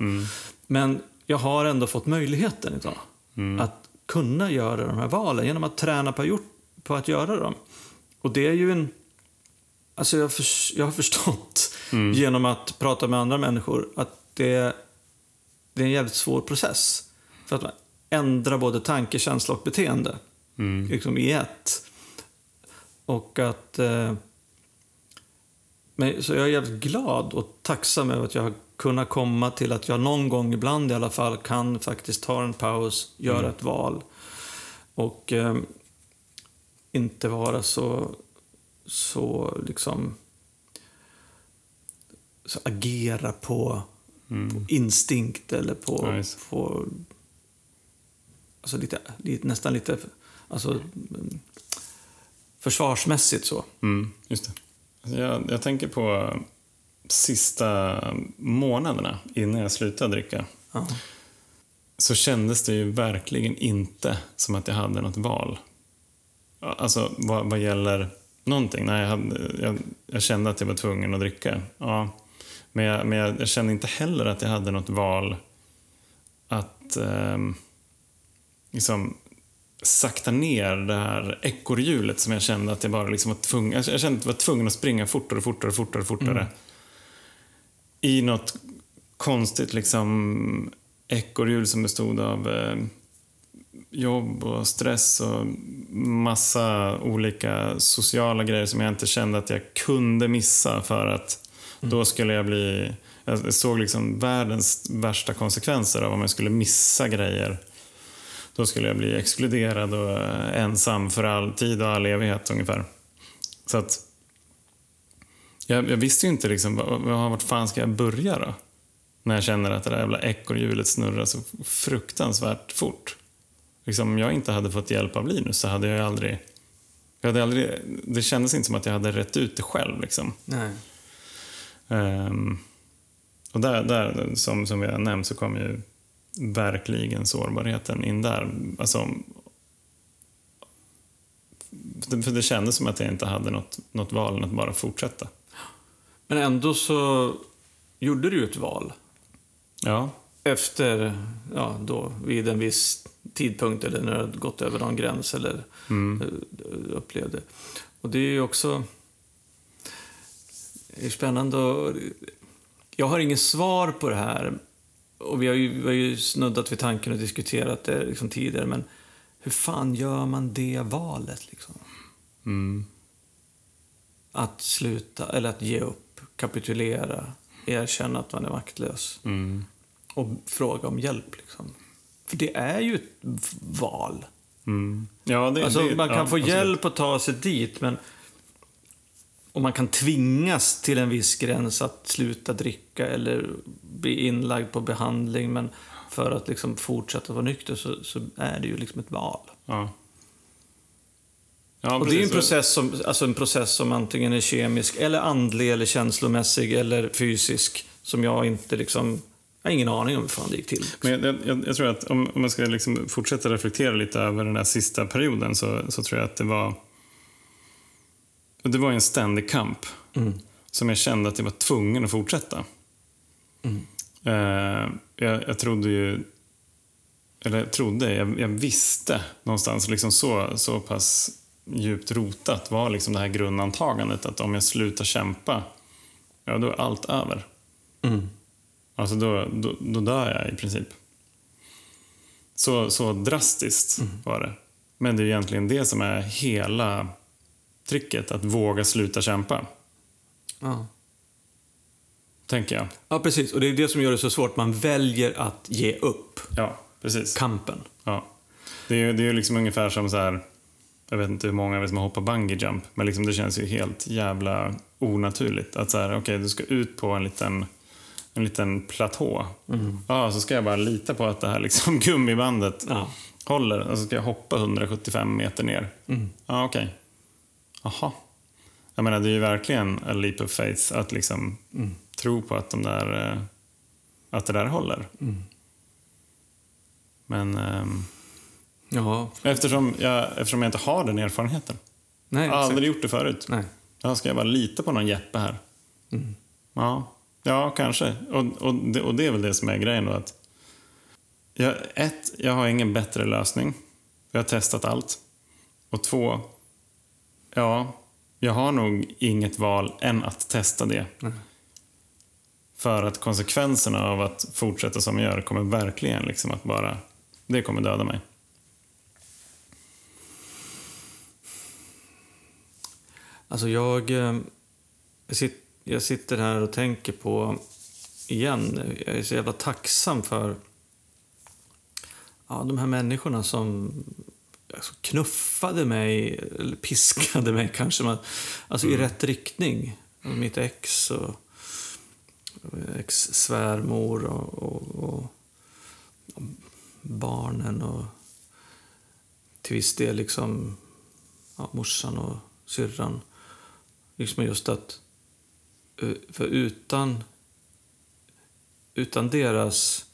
[SPEAKER 1] Men jag har ändå fått möjligheten idag att kunna göra de här valen genom att träna på, gjort, på att göra dem. Och det är ju en... Alltså jag, förs- jag har förstått genom att prata med andra människor att det, det är en jävligt svår process. För att man ändrar både tanke, känsla och beteende liksom i ett. Och att... Eh, men, så jag är jävligt glad och tacksam över att jag har kunnat komma till att jag någon gång ibland i alla fall kan faktiskt ta en paus, göra ett val. Och eh, inte vara så, så liksom så agera på, på instinkt eller på,
[SPEAKER 2] Nice.
[SPEAKER 1] på alltså lite, nästan lite alltså, mm, försvarsmässigt så.
[SPEAKER 2] Mm, just det. Alltså Jag, jag tänker på sista månaderna innan jag slutade dricka.
[SPEAKER 1] Ja.
[SPEAKER 2] Så kändes det ju verkligen inte som att jag hade något val. Alltså vad, vad gäller någonting. Nej, jag, hade, jag, jag kände att jag var tvungen att dricka. Ja. Men, jag, men jag, kände inte heller att jag hade något val att ehm, liksom sakta ner det här ekorrhjulet som jag kände att jag bara liksom var tvungen, jag kände att jag var tvungen att springa fortare, fortare, fortare, fortare. I något konstigt liksom ekorrhjul som bestod av eh, jobb och stress och massa olika sociala grejer som jag inte kände att jag kunde missa för att då skulle jag bli... Jag såg liksom världens värsta konsekvenser av om jag skulle missa grejer. Då skulle jag bli exkluderad och ensam för all tid och all evighet ungefär. Så att jag, jag visste ju inte liksom, vart fan ska jag börja då? När jag känner att det där jävla ekorrhjulet snurrar så fruktansvärt fort. Liksom, om jag inte hade fått hjälp av Linus så hade jag aldrig... Jag hade aldrig det kändes inte som att jag hade rätt ut det själv. Liksom.
[SPEAKER 1] Nej.
[SPEAKER 2] Um, och där, där som, som vi har nämnt, så kom ju verkligen sårbarheten in där. Alltså, för det kändes som att jag inte hade något, något val än att bara fortsätta.
[SPEAKER 1] Men ändå så gjorde du ett val.
[SPEAKER 2] Ja.
[SPEAKER 1] Efter, ja, då, vid en viss tidpunkt eller när hade gått över någon gräns eller
[SPEAKER 2] Mm.
[SPEAKER 1] eh, upplevde. Och det är ju också det är spännande och, Jag har inget svar på det här. Och vi har ju, vi har ju snuddat vid tanken och diskuterat det liksom tidigare, men hur fan gör man det valet? Liksom?
[SPEAKER 2] Mm.
[SPEAKER 1] Att sluta, eller att ge upp, kapitulera, erkänna att man är maktlös
[SPEAKER 2] Mm.
[SPEAKER 1] Och fråga om hjälp. Liksom. För det är ju ett val.
[SPEAKER 2] Mm. Ja, det,
[SPEAKER 1] Alltså,
[SPEAKER 2] det,
[SPEAKER 1] man kan
[SPEAKER 2] ja,
[SPEAKER 1] få hjälp att ta sig dit, men och man kan tvingas till en viss gräns att sluta dricka eller bli inlagd på behandling, men för att liksom fortsätta vara nykter så, så är det ju liksom ett val.
[SPEAKER 2] Ja. Ja,
[SPEAKER 1] Och det är ju en process, som, alltså en process som antingen är kemisk, eller andlig, eller känslomässig, eller fysisk, som jag inte liksom... Jag har ingen aning om hur fan det gick till.
[SPEAKER 2] Men jag, jag, jag tror att om, om man ska liksom fortsätta reflektera lite över den här sista perioden så, så tror jag att det var... Det var en ständig kamp
[SPEAKER 1] Mm.
[SPEAKER 2] som jag kände att jag var tvungen att fortsätta.
[SPEAKER 1] Mm.
[SPEAKER 2] Eh, jag, jag trodde ju... Eller jag trodde, jag, jag visste någonstans, liksom så, så pass djupt rotat var liksom det här grundantagandet att om jag slutar kämpa, ja då är allt över.
[SPEAKER 1] Mm.
[SPEAKER 2] Alltså då, då, då dör jag i princip. Så, så drastiskt var det. Men det är egentligen det som är hela tricket, att våga sluta kämpa.
[SPEAKER 1] Ja.
[SPEAKER 2] Tänker jag.
[SPEAKER 1] ja, precis. Och det är det som gör det så svårt. Man väljer att ge upp
[SPEAKER 2] Ja, precis.
[SPEAKER 1] kampen.
[SPEAKER 2] Ja. Det är ju det är liksom ungefär som så här, jag vet inte hur många av er som har hoppat bungee jump, men liksom det känns ju helt jävla onaturligt. Att så här, okej, du ska ut på en liten, en liten platå. Ja, så ska jag bara lita på att det här liksom gummibandet
[SPEAKER 1] Ja.
[SPEAKER 2] håller och så ska jag hoppa 175 meter ner. Ja, okej. Jaha. Jag menar, det är ju verkligen a leap of faith att liksom tro på att, de där, eh, att det där håller. Men ehm,
[SPEAKER 1] Ja,
[SPEAKER 2] eftersom, jag, eftersom jag inte har den erfarenheten,
[SPEAKER 1] nej,
[SPEAKER 2] jag har aldrig gjort det förut,
[SPEAKER 1] Nej.
[SPEAKER 2] ska jag bara lita på någon Jeppe här. Ja, ja kanske. Och, och, det, och det är väl det som är grejen då. Att jag, ett, jag har ingen bättre lösning. Jag har testat allt. Och två, ja, jag har nog inget val än att testa det. För att konsekvenserna av att fortsätta som jag gör kommer verkligen liksom att bara, det kommer döda mig.
[SPEAKER 1] Alltså jag, eh, jag, sit, jag sitter här och tänker på, igen, jag är så jävla tacksam för ja, de här människorna som alltså, knuffade mig, eller piskade mig kanske, men, alltså i rätt riktning. Alltså, Mitt ex och ex-svärmor och, och, och, och barnen och till viss del liksom ja, morsan och syrran. Liksom just att... eh, För utan... Utan deras...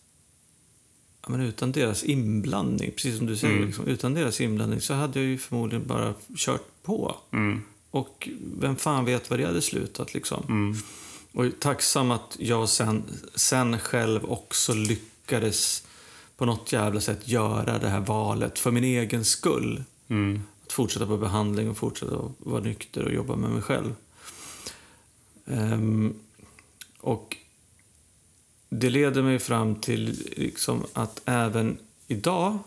[SPEAKER 1] Ja, men utan deras inblandning, precis som du säger,
[SPEAKER 2] Mm.
[SPEAKER 1] liksom, utan deras inblandning så hade jag ju förmodligen bara kört på.
[SPEAKER 2] Mm.
[SPEAKER 1] Och vem fan vet vad det hade slutat liksom.
[SPEAKER 2] Mm.
[SPEAKER 1] Och tacksam att jag sen, sen själv också lyckades på något jävla sätt göra det här valet för min egen skull.
[SPEAKER 2] Mm.
[SPEAKER 1] Att fortsätta på behandling och fortsätta vara nykter och jobba med mig själv. Ehm, och det leder mig fram till liksom att även idag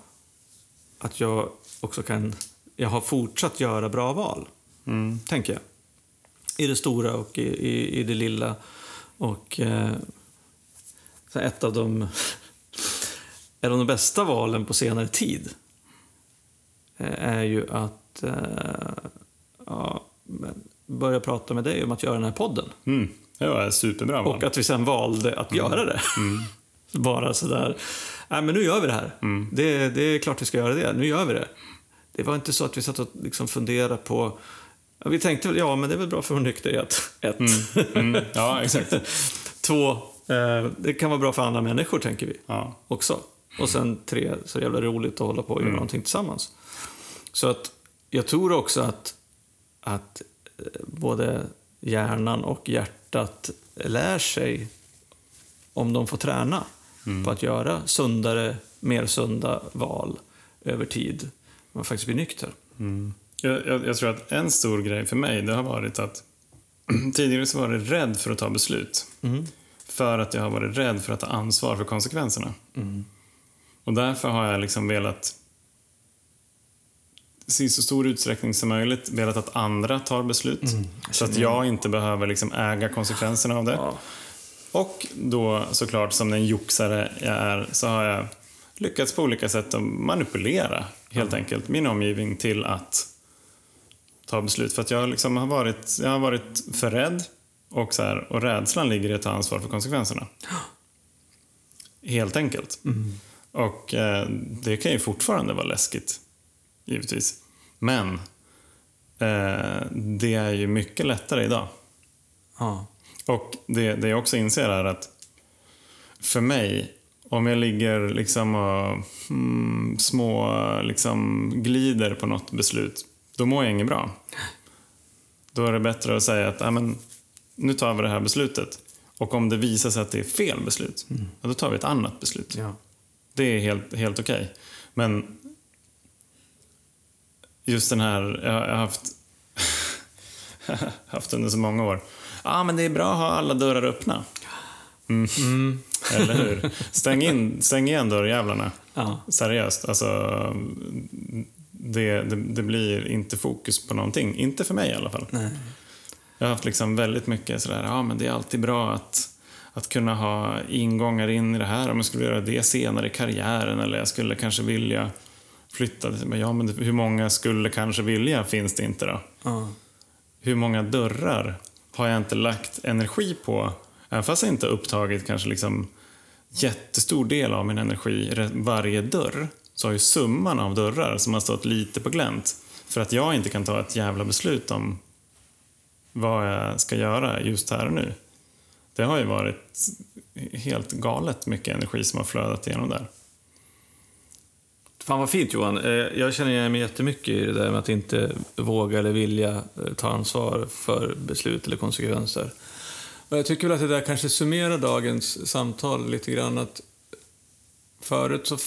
[SPEAKER 1] att jag också kan... Jag har fortsatt göra bra val,
[SPEAKER 2] Mm.
[SPEAKER 1] tänker jag. I det stora och i, i, i det lilla. Och eh, så ett av de, ett av de bästa valen på senare tid eh, är ju att eh, ja, men börja prata med dig om att göra den här podden.
[SPEAKER 2] Mm. Ett superbra val.
[SPEAKER 1] Och att vi sen valde att göra det. Bara sådär, nej men nu gör vi det här. Det, det är klart vi ska göra det, nu gör vi det. Det var inte så att vi satt och liksom funderade på ja, vi tänkte väl, ja men det är väl bra för vår nykterhet. Ett.
[SPEAKER 2] Mm. Ja, exakt.
[SPEAKER 1] Två, eh, det kan vara bra för andra människor tänker vi
[SPEAKER 2] Ja.
[SPEAKER 1] också. Och sen tre, så jävla roligt att hålla på och göra någonting tillsammans. Så att jag tror också att, att både hjärnan och hjärtat lär sig om de får träna på att göra sundare, mer sunda val över tid. Man faktiskt blir nykter.
[SPEAKER 2] Jag, jag, jag tror att en stor grej för mig, det har varit att tidigare så var jag rädd för att ta beslut. För att jag har varit rädd för att ta ansvar för konsekvenserna. Och därför har jag liksom velat i så stor utsträckning som möjligt velat att andra tar beslut. så att jag inte behöver liksom äga konsekvenserna av det.
[SPEAKER 1] Ja.
[SPEAKER 2] Och då såklart som den joxare jag är så har jag lyckats på olika sätt att manipulera helt enkelt min omgivning till att ta beslut. För att jag liksom har varit, jag har varit för rädd och, så här, och rädslan ligger i att ta ansvar för konsekvenserna. Helt enkelt. Och eh, det kan ju fortfarande vara läskigt, givetvis. Men eh, det är ju mycket lättare idag.
[SPEAKER 1] Ja.
[SPEAKER 2] Och det, det jag också inser är att för mig, om jag ligger liksom och mm, små liksom glider på något beslut, då mår jag inget bra. Då är det bättre att säga att "Ja, men, nu tar vi det här beslutet. Och om det visar sig att det är fel beslut, ja, då tar vi ett annat beslut.
[SPEAKER 1] Ja.
[SPEAKER 2] Det är helt, helt okej. Men just den här, jag har haft, haft under så många år. Ja, ah, men det är bra att ha alla dörrar öppna. Mm. Eller hur? Stäng, in, stäng igen dörrjävlarna.
[SPEAKER 1] Ja.
[SPEAKER 2] Seriöst. Alltså, det, det, det blir inte fokus på någonting. Inte för mig i alla fall.
[SPEAKER 1] Nej.
[SPEAKER 2] Jag har haft liksom väldigt mycket sådär, ja men det är alltid bra att, att kunna ha ingångar in i det här om jag skulle göra det senare i karriären eller jag skulle kanske vilja flytta. Men ja, men hur många skulle kanske vilja finns det inte då?
[SPEAKER 1] Ja.
[SPEAKER 2] Hur många dörrar har jag inte lagt energi på? Även fast jag inte upptagit kanske liksom jättestor del av min energi varje dörr så har ju summan av dörrar som har stått lite på glänt för att jag inte kan ta ett jävla beslut om vad jag ska göra just här och nu. Det har ju varit helt galet mycket energi som har flödat igenom där.
[SPEAKER 1] Fan vad fint Johan. Eh, Jag känner igen mig jättemycket i det där med att inte våga eller vilja eh, ta ansvar för beslut eller konsekvenser. Och jag tycker väl att det där kanske summerar dagens samtal lite grann. att Förut så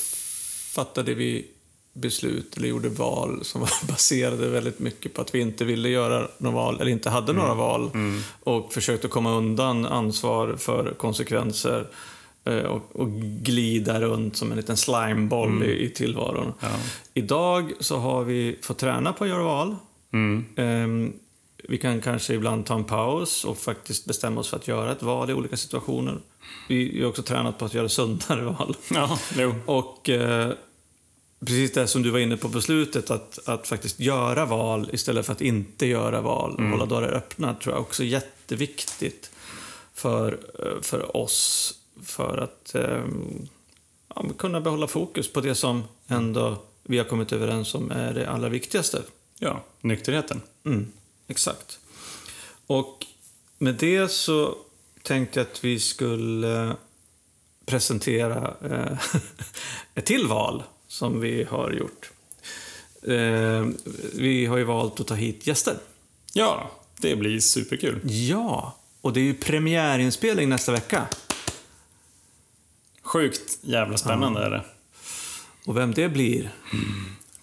[SPEAKER 1] fattade vi beslut eller gjorde val som var baserade väldigt mycket på att vi inte ville göra några val eller inte hade några val och försökte komma undan ansvar för konsekvenser och, och glida runt som en liten slimeboll i, i tillvaron.
[SPEAKER 2] Ja.
[SPEAKER 1] Idag så har vi fått träna på att göra val.
[SPEAKER 2] Mm.
[SPEAKER 1] Ehm, vi kan kanske ibland ta en paus och faktiskt bestämma oss för att göra ett val i olika situationer. Vi har också tränat på att göra sundare val.
[SPEAKER 2] Ja, jo.
[SPEAKER 1] Och eh, precis det som du var inne på på slutet, att, att faktiskt göra val istället för att inte göra val.
[SPEAKER 2] Mm.
[SPEAKER 1] Hålla dörrar öppna tror jag också är jätteviktigt för, eh, för oss. För att eh, ja, kunna behålla fokus på det som ändå vi har kommit överens om är det allra viktigaste.
[SPEAKER 2] Ja, nykterheten.
[SPEAKER 1] Mm, exakt. Och med det så tänkte jag att vi skulle presentera eh, ett till val som vi har gjort. Eh, vi har ju valt att ta hit gäster.
[SPEAKER 2] Ja, det blir superkul.
[SPEAKER 1] Ja, och det är ju premiärinspelning nästa vecka.
[SPEAKER 2] Sjukt jävla spännande är det.
[SPEAKER 1] Och vem det blir,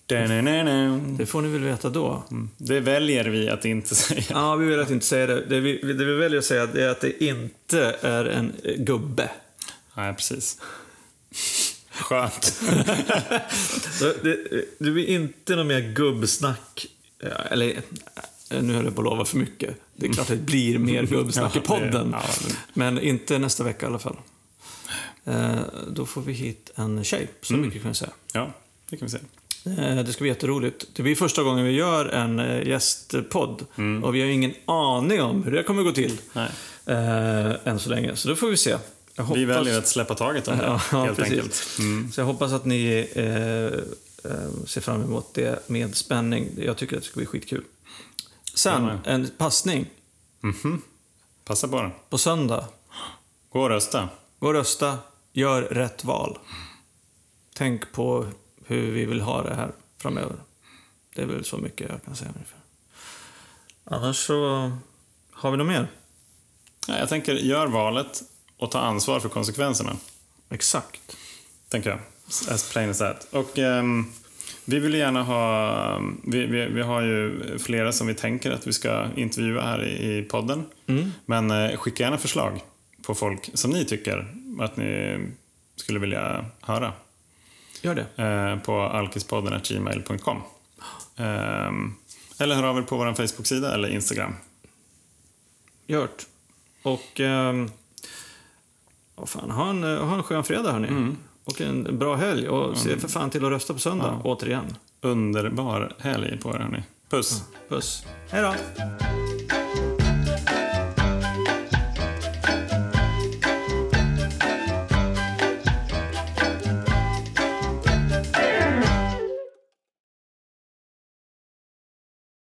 [SPEAKER 2] Da-na-na-na.
[SPEAKER 1] det får ni väl veta då.
[SPEAKER 2] Det väljer vi att inte säga.
[SPEAKER 1] Ja, vi vill att inte säga det. Det vi, det vi väljer att säga är att det inte är en eh, gubbe.
[SPEAKER 2] Nej, precis. Skönt.
[SPEAKER 1] Det, det blir inte något mer gubbsnack. Eller, eh, nu höll jag på att lova för mycket. Det är klart att det blir mer gubbsnack i podden. Men inte nästa vecka i alla fall. Eh, Då får vi hit en tjej, så
[SPEAKER 2] Mm.
[SPEAKER 1] mycket kan jag säga.
[SPEAKER 2] Ja, det kan vi se.
[SPEAKER 1] Eh, Det ska bli jätteroligt. Det blir första gången vi gör en eh, gästpodd.
[SPEAKER 2] Mm.
[SPEAKER 1] Och vi har ingen aning om hur det kommer gå till.
[SPEAKER 2] Nej.
[SPEAKER 1] Än så länge. Så då får vi se. Hoppas...
[SPEAKER 2] Vi väljer att släppa taget om det,
[SPEAKER 1] Ja,
[SPEAKER 2] helt
[SPEAKER 1] precis.
[SPEAKER 2] enkelt. Mm.
[SPEAKER 1] Så jag hoppas att ni eh, ser fram emot det med spänning. Jag tycker att det ska bli skitkul. Sen,
[SPEAKER 2] Ja,
[SPEAKER 1] en passning
[SPEAKER 2] Mhm. Passa på den.
[SPEAKER 1] på söndag.
[SPEAKER 2] Gå och rösta.
[SPEAKER 1] Gå och rösta, gör rätt val. Tänk på hur vi vill ha det här framöver. Det är väl så mycket jag kan säga ungefär. Annars så har vi något mer.
[SPEAKER 2] Ja, jag tänker, gör valet och ta ansvar för konsekvenserna.
[SPEAKER 1] Exakt.
[SPEAKER 2] Tänker jag. As plain as that. Och ehm, vi vill gärna ha... Vi, vi, vi har ju flera som vi tänker att vi ska intervjua här i, i podden. Men eh, skicka gärna förslag på folk som ni tycker att ni skulle vilja höra.
[SPEAKER 1] Gör det.
[SPEAKER 2] eh, på alkispodden.gmail.com. Ehm, eller hör av er på vår Facebook-sida eller Instagram.
[SPEAKER 1] Gjort. Och... vad fan, ha en, ha en skön fredag hörni. Och en bra helg. Och se för fan till att rösta på söndag. Återigen.
[SPEAKER 2] Underbar helg på er hörni. Puss!
[SPEAKER 1] Puss. Hej då.